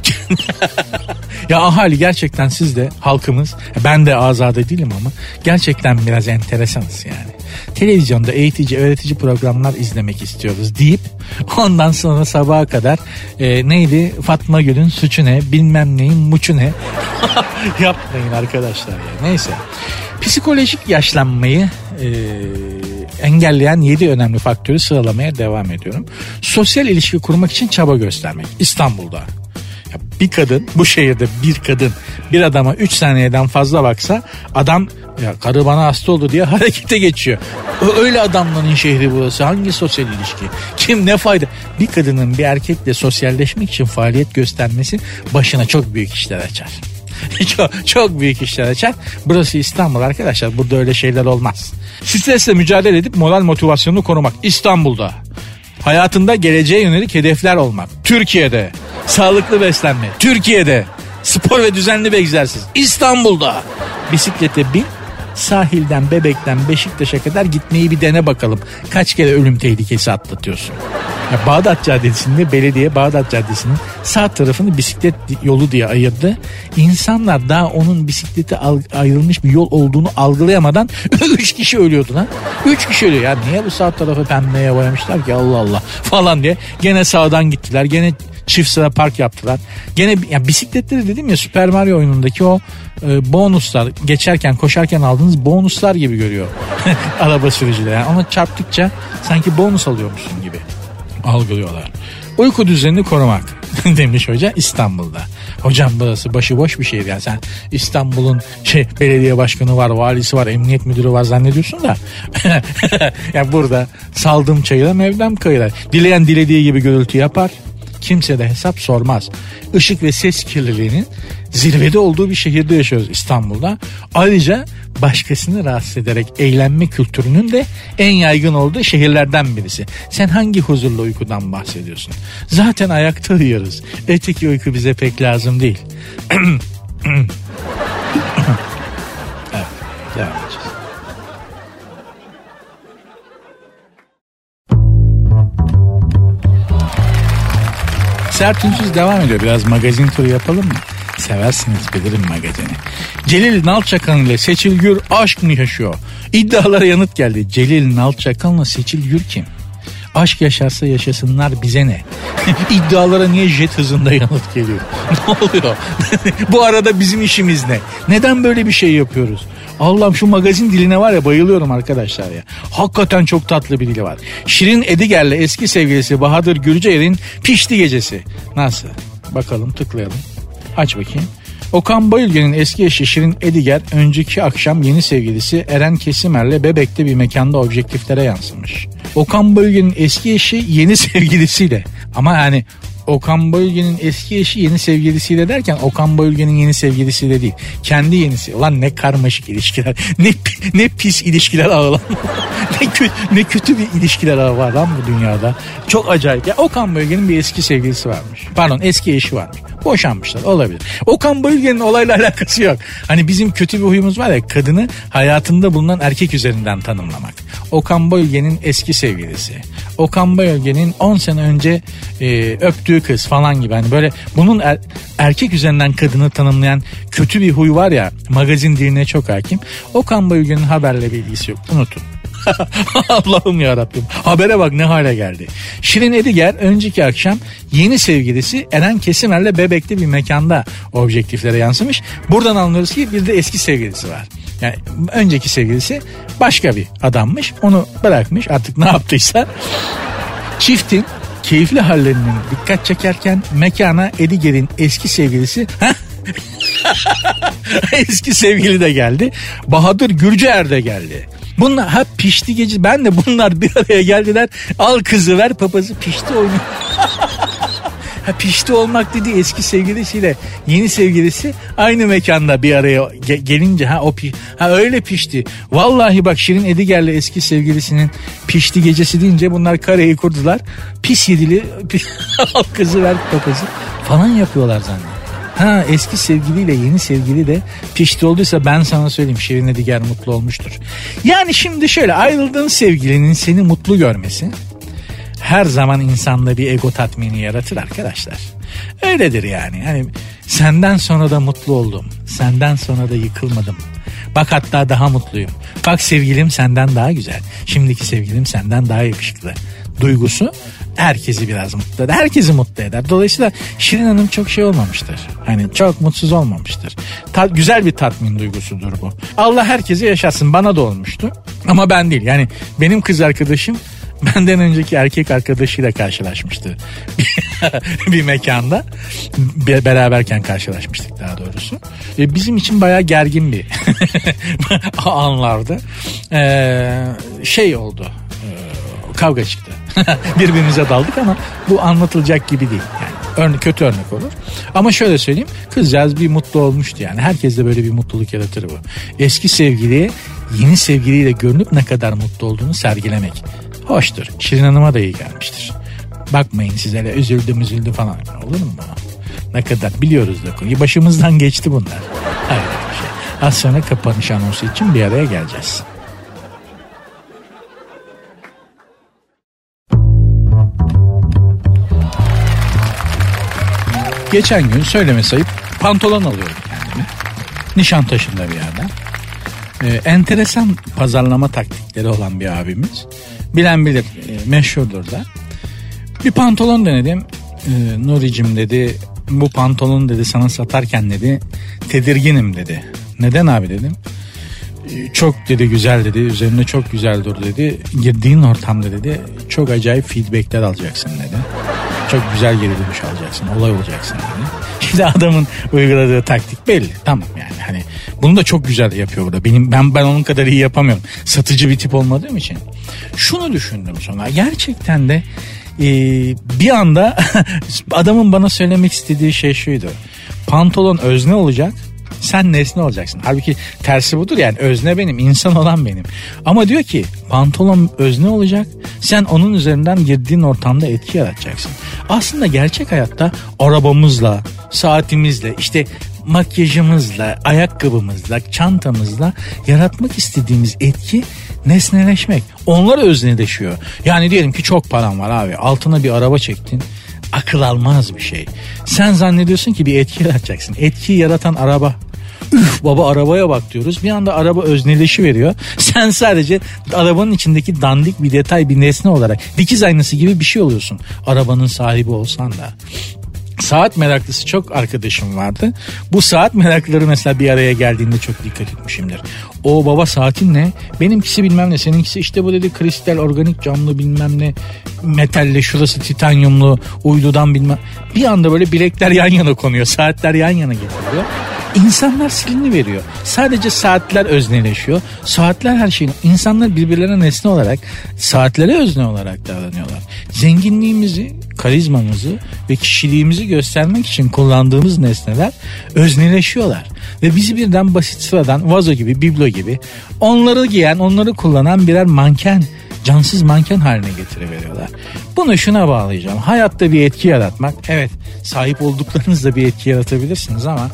ya ahali gerçekten siz de halkımız ben de azade değilim ama gerçekten biraz enteresanız yani. Televizyonda eğitici öğretici programlar izlemek istiyoruz deyip ondan sonra sabaha kadar e, neydi Fatma Gül'ün suçu ne bilmem neyin muçu ne yapmayın arkadaşlar ya neyse. Psikolojik yaşlanmayı engelleyen 7 önemli faktörü sıralamaya devam ediyorum. Sosyal ilişki kurmak için çaba göstermek. İstanbul'da. Bir kadın bu şehirde bir kadın bir adama 3 saniyeden fazla baksa adam ya karı bana hasta oldu diye harekete geçiyor. Öyle adamların şehri burası. Hangi sosyal ilişki? Kim ne fayda? Bir kadının bir erkekle sosyalleşmek için faaliyet göstermesi başına çok büyük işler açar. çok, çok büyük işler açar. Burası İstanbul arkadaşlar. Burada öyle şeyler olmaz. Stresle mücadele edip moral motivasyonunu korumak. İstanbul'da. Hayatında geleceğe yönelik hedefler olmak. Türkiye'de. Sağlıklı beslenme. Türkiye'de. Spor ve düzenli bir egzersiz. İstanbul'da. Bisiklete bin. Sahilden, Bebek'ten, Beşiktaş'a kadar gitmeyi bir dene bakalım. Kaç kere ölüm tehlikesi atlatıyorsun. Ya Bağdat Caddesi'nde belediye Bağdat Caddesi'nin sağ tarafını bisiklet yolu diye ayırdı. İnsanlar daha onun bisikleti al- ayrılmış bir yol olduğunu algılayamadan 3 kişi ölüyordu lan. 3 kişi ölüyor. Ya niye bu sağ tarafı pembeye boyamışlar ki Allah Allah falan diye. Gene sağdan gittiler. Gene çift sıra park yaptılar. Gene ya bisikletleri dedim ya Super Mario oyunundaki o e, bonuslar geçerken koşarken aldığınız bonuslar gibi görüyor araba sürücüleri. Yani ona çarptıkça sanki bonus alıyormuşsun gibi algılıyorlar. Uyku düzenini korumak demiş hoca İstanbul'da. Hocam burası başıboş bir şehir yani sen İstanbul'un şey belediye başkanı var, valisi var, emniyet müdürü var zannediyorsun da. ya burada saldım çayıra mevlam kayıra. Dileyen dilediği gibi gürültü yapar. Kimse de hesap sormaz. Işık ve ses kirliliğinin zirvede olduğu bir şehirde yaşıyoruz İstanbul'da. Ayrıca başkasını rahatsız ederek eğlenme kültürünün de en yaygın olduğu şehirlerden birisi. Sen hangi huzurlu uykudan bahsediyorsun? Zaten ayakta uyuyoruz. Öteki uyku bize pek lazım değil. evet, devam edeceğiz. Sert Ünsüz devam ediyor. Biraz magazin turu yapalım mı? Seversiniz bilirim magazini. Celil Nalçakan ile Seçil Gür aşk mı yaşıyor? İddialara yanıt geldi. Celil Nalçakan'la Seçil Gür kim? Aşk yaşarsa yaşasınlar bize ne? İddialara niye jet hızında yanıt geliyor? ne oluyor? Bu arada bizim işimiz ne? Neden böyle bir şey yapıyoruz? Allah'ım şu magazin diline var ya bayılıyorum arkadaşlar ya. Hakikaten çok tatlı bir dili var. Şirin Ediger'le eski sevgilisi Bahadır Gürceyer'in pişti gecesi. Nasıl? Bakalım tıklayalım. Aç bakayım. Okan Bayülgen'in eski eşi Şirin Ediger önceki akşam yeni sevgilisi Eren Kesimer'le Bebek'te bir mekanda objektiflere yansımış. Okan Bayülgen'in eski eşi yeni sevgilisiyle ama yani Okan Bayülgen'in eski eşi yeni sevgilisiyle derken Okan Bayülgen'in yeni sevgilisiyle değil. Kendi yenisi. Ulan ne karmaşık ilişkiler. Ne ne pis ilişkiler ağı lan. ne, kötü, ne kötü bir ilişkiler ağı var lan bu dünyada. Çok acayip. Ya Okan Bayülgen'in bir eski sevgilisi varmış. Pardon eski eşi varmış. Boşanmışlar olabilir. Okan Bayülgen'in olayla alakası yok. Hani bizim kötü bir huyumuz var ya kadını hayatında bulunan erkek üzerinden tanımlamak. Okan Bayülgen'in eski sevgilisi. Okan Bayülgen'in 10 sene önce e, öptüğü kız falan gibi. Hani böyle bunun er, erkek üzerinden kadını tanımlayan kötü bir huy var ya magazin diline çok hakim. Okan Bayülgen'in haberle bir ilgisi yok. Unutun. Allah'ım ya Rabbim. Habere bak ne hale geldi. Şirin Ediger önceki akşam yeni sevgilisi Eren Kesimer'le Bebek'te bir mekanda objektiflere yansımış. Buradan anlıyoruz ki bir de eski sevgilisi var. Yani önceki sevgilisi başka bir adammış. Onu bırakmış artık ne yaptıysa. Çiftin keyifli hallerinin dikkat çekerken mekana Ediger'in eski sevgilisi eski sevgili de geldi. Bahadır Gürcüer de geldi. Bunlar ha pişti gece. Ben de bunlar bir araya geldiler. Al kızı ver papazı pişti oynuyor. ha pişti olmak dedi eski sevgilisiyle yeni sevgilisi aynı mekanda bir araya ge- gelince ha o pi ha öyle pişti. Vallahi bak Şirin Ediger'le eski sevgilisinin pişti gecesi deyince bunlar kareyi kurdular. Pis yedili al kızı ver papazı falan yapıyorlar zannediyor. Ha eski sevgiliyle yeni sevgili de pişti olduysa ben sana söyleyeyim Şirin Ediger mutlu olmuştur. Yani şimdi şöyle ayrıldığın sevgilinin seni mutlu görmesi her zaman insanda bir ego tatmini yaratır arkadaşlar. Öyledir yani. Hani senden sonra da mutlu oldum. Senden sonra da yıkılmadım. Bak hatta daha mutluyum. Bak sevgilim senden daha güzel. Şimdiki sevgilim senden daha yakışıklı. Duygusu herkesi biraz mutlu eder. Herkesi mutlu eder. Dolayısıyla Şirin Hanım çok şey olmamıştır. Hani çok mutsuz olmamıştır. Ta- güzel bir tatmin duygusudur bu. Allah herkesi yaşasın. Bana da olmuştu. Ama ben değil. Yani benim kız arkadaşım benden önceki erkek arkadaşıyla karşılaşmıştı. bir mekanda. Be- beraberken karşılaşmıştık daha doğrusu. E, bizim için bayağı gergin bir anlardı. Ee, şey oldu. Ee, kavga çıktı. Birbirimize daldık ama bu anlatılacak gibi değil. Yani örnek, kötü örnek olur. Ama şöyle söyleyeyim. Kızcağız bir mutlu olmuştu yani. Herkes de böyle bir mutluluk yaratır bu. Eski sevgiliye yeni sevgiliyle görünüp ne kadar mutlu olduğunu sergilemek. Hoştur. Şirin Hanım'a da iyi gelmiştir. Bakmayın size öyle üzüldüm üzüldü falan. Olur mu bana? Ne kadar biliyoruz da. Başımızdan geçti bunlar. Hayır şey. Az sonra kapanış anonsu için bir araya geleceğiz. Geçen gün söyleme sayıp pantolon alıyorum kendime. Nişantaşı'nda bir yerden. Ee, enteresan pazarlama taktikleri olan bir abimiz. Bilen bilir e, meşhurdur da. Bir pantolon denedim. Ee, Nuri'cim dedi bu pantolon dedi sana satarken dedi tedirginim dedi. Neden abi dedim. Ee, çok dedi güzel dedi üzerine çok güzel dur dedi. Girdiğin ortamda dedi çok acayip feedbackler alacaksın dedi. Çok güzel geri dönüş alacaksın olay olacaksın dedi. Şimdi adamın uyguladığı taktik belli tamam yani hani bunu da çok güzel yapıyor burada. Benim ben ben onun kadar iyi yapamıyorum. Satıcı bir tip olmadığım için. Şunu düşündüm sonra gerçekten de e, bir anda adamın bana söylemek istediği şey şuydu. Pantolon özne olacak sen nesne olacaksın. Halbuki tersi budur yani özne benim, insan olan benim. Ama diyor ki pantolon özne olacak. Sen onun üzerinden girdiğin ortamda etki yaratacaksın. Aslında gerçek hayatta arabamızla, saatimizle, işte makyajımızla, ayakkabımızla, çantamızla yaratmak istediğimiz etki nesneleşmek. Onlar özneleşiyor. Yani diyelim ki çok param var abi. Altına bir araba çektin akıl almaz bir şey. Sen zannediyorsun ki bir etki yaratacaksın. Etkiyi yaratan araba. Üf baba arabaya bak diyoruz. Bir anda araba özneleşi veriyor. Sen sadece arabanın içindeki dandik bir detay bir nesne olarak dikiz aynası gibi bir şey oluyorsun. Arabanın sahibi olsan da. Saat meraklısı çok arkadaşım vardı. Bu saat meraklıları mesela bir araya geldiğinde çok dikkat etmişimdir. O baba saatin ne? Benimkisi bilmem ne. Seninkisi işte bu dedi kristal organik camlı bilmem ne. Metalle şurası titanyumlu uydudan bilmem. Bir anda böyle bilekler yan yana konuyor. Saatler yan yana getiriyor. İnsanlar silini veriyor. Sadece saatler özneleşiyor. Saatler her şeyin. İnsanlar birbirlerine nesne olarak saatlere özne olarak davranıyorlar. Zenginliğimizi, karizmamızı ve kişiliğimizi göstermek için kullandığımız nesneler özneleşiyorlar. Ve bizi birden basit sıradan vazo gibi, biblo gibi onları giyen, onları kullanan birer manken cansız manken haline getiriveriyorlar. Bunu şuna bağlayacağım. Hayatta bir etki yaratmak. Evet sahip olduklarınızda bir etki yaratabilirsiniz ama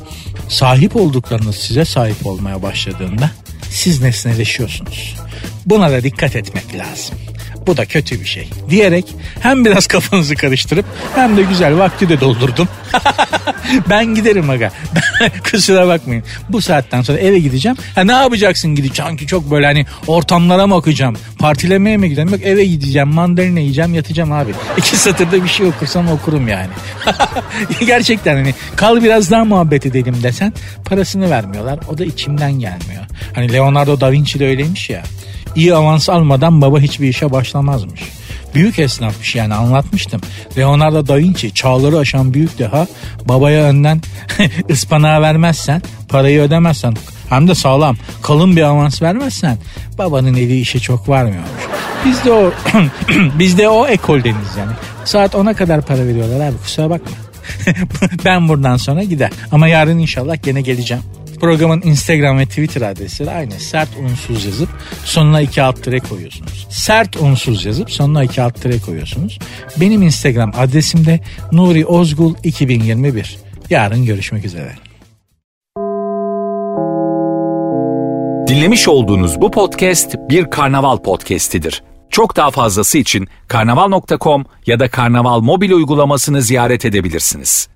sahip olduklarınız size sahip olmaya başladığında siz nesneleşiyorsunuz. Buna da dikkat etmek lazım. Bu da kötü bir şey. Diyerek hem biraz kafanızı karıştırıp hem de güzel vakti de doldurdum. ben giderim aga. Kusura bakmayın. Bu saatten sonra eve gideceğim. Ha ne yapacaksın gidip sanki çok böyle hani ortamlara mı okuyacağım? Partilemeye mi gideceğim? Yok eve gideceğim. Mandalina yiyeceğim yatacağım abi. İki satırda bir şey okursam okurum yani. Gerçekten hani kal biraz daha muhabbet edelim desen parasını vermiyorlar. O da içimden gelmiyor. Hani Leonardo da Vinci de öyleymiş ya. İyi avans almadan baba hiçbir işe başlamazmış. Büyük esnafmış yani anlatmıştım. Leonardo da Vinci çağları aşan büyük deha babaya önden ıspanağı vermezsen parayı ödemezsen hem de sağlam kalın bir avans vermezsen babanın eli işe çok varmıyormuş. Biz de o biz de o ekoldeniz yani. Saat 10'a kadar para veriyorlar abi kusura bakma. ben buradan sonra gider. Ama yarın inşallah gene geleceğim. Programın Instagram ve Twitter adresleri aynı. Sert unsuz yazıp sonuna iki alt tire koyuyorsunuz. Sert unsuz yazıp sonuna iki alt tire koyuyorsunuz. Benim Instagram adresim de Nuri Ozgul 2021. Yarın görüşmek üzere. Dinlemiş olduğunuz bu podcast bir karnaval podcastidir. Çok daha fazlası için karnaval.com ya da karnaval mobil uygulamasını ziyaret edebilirsiniz.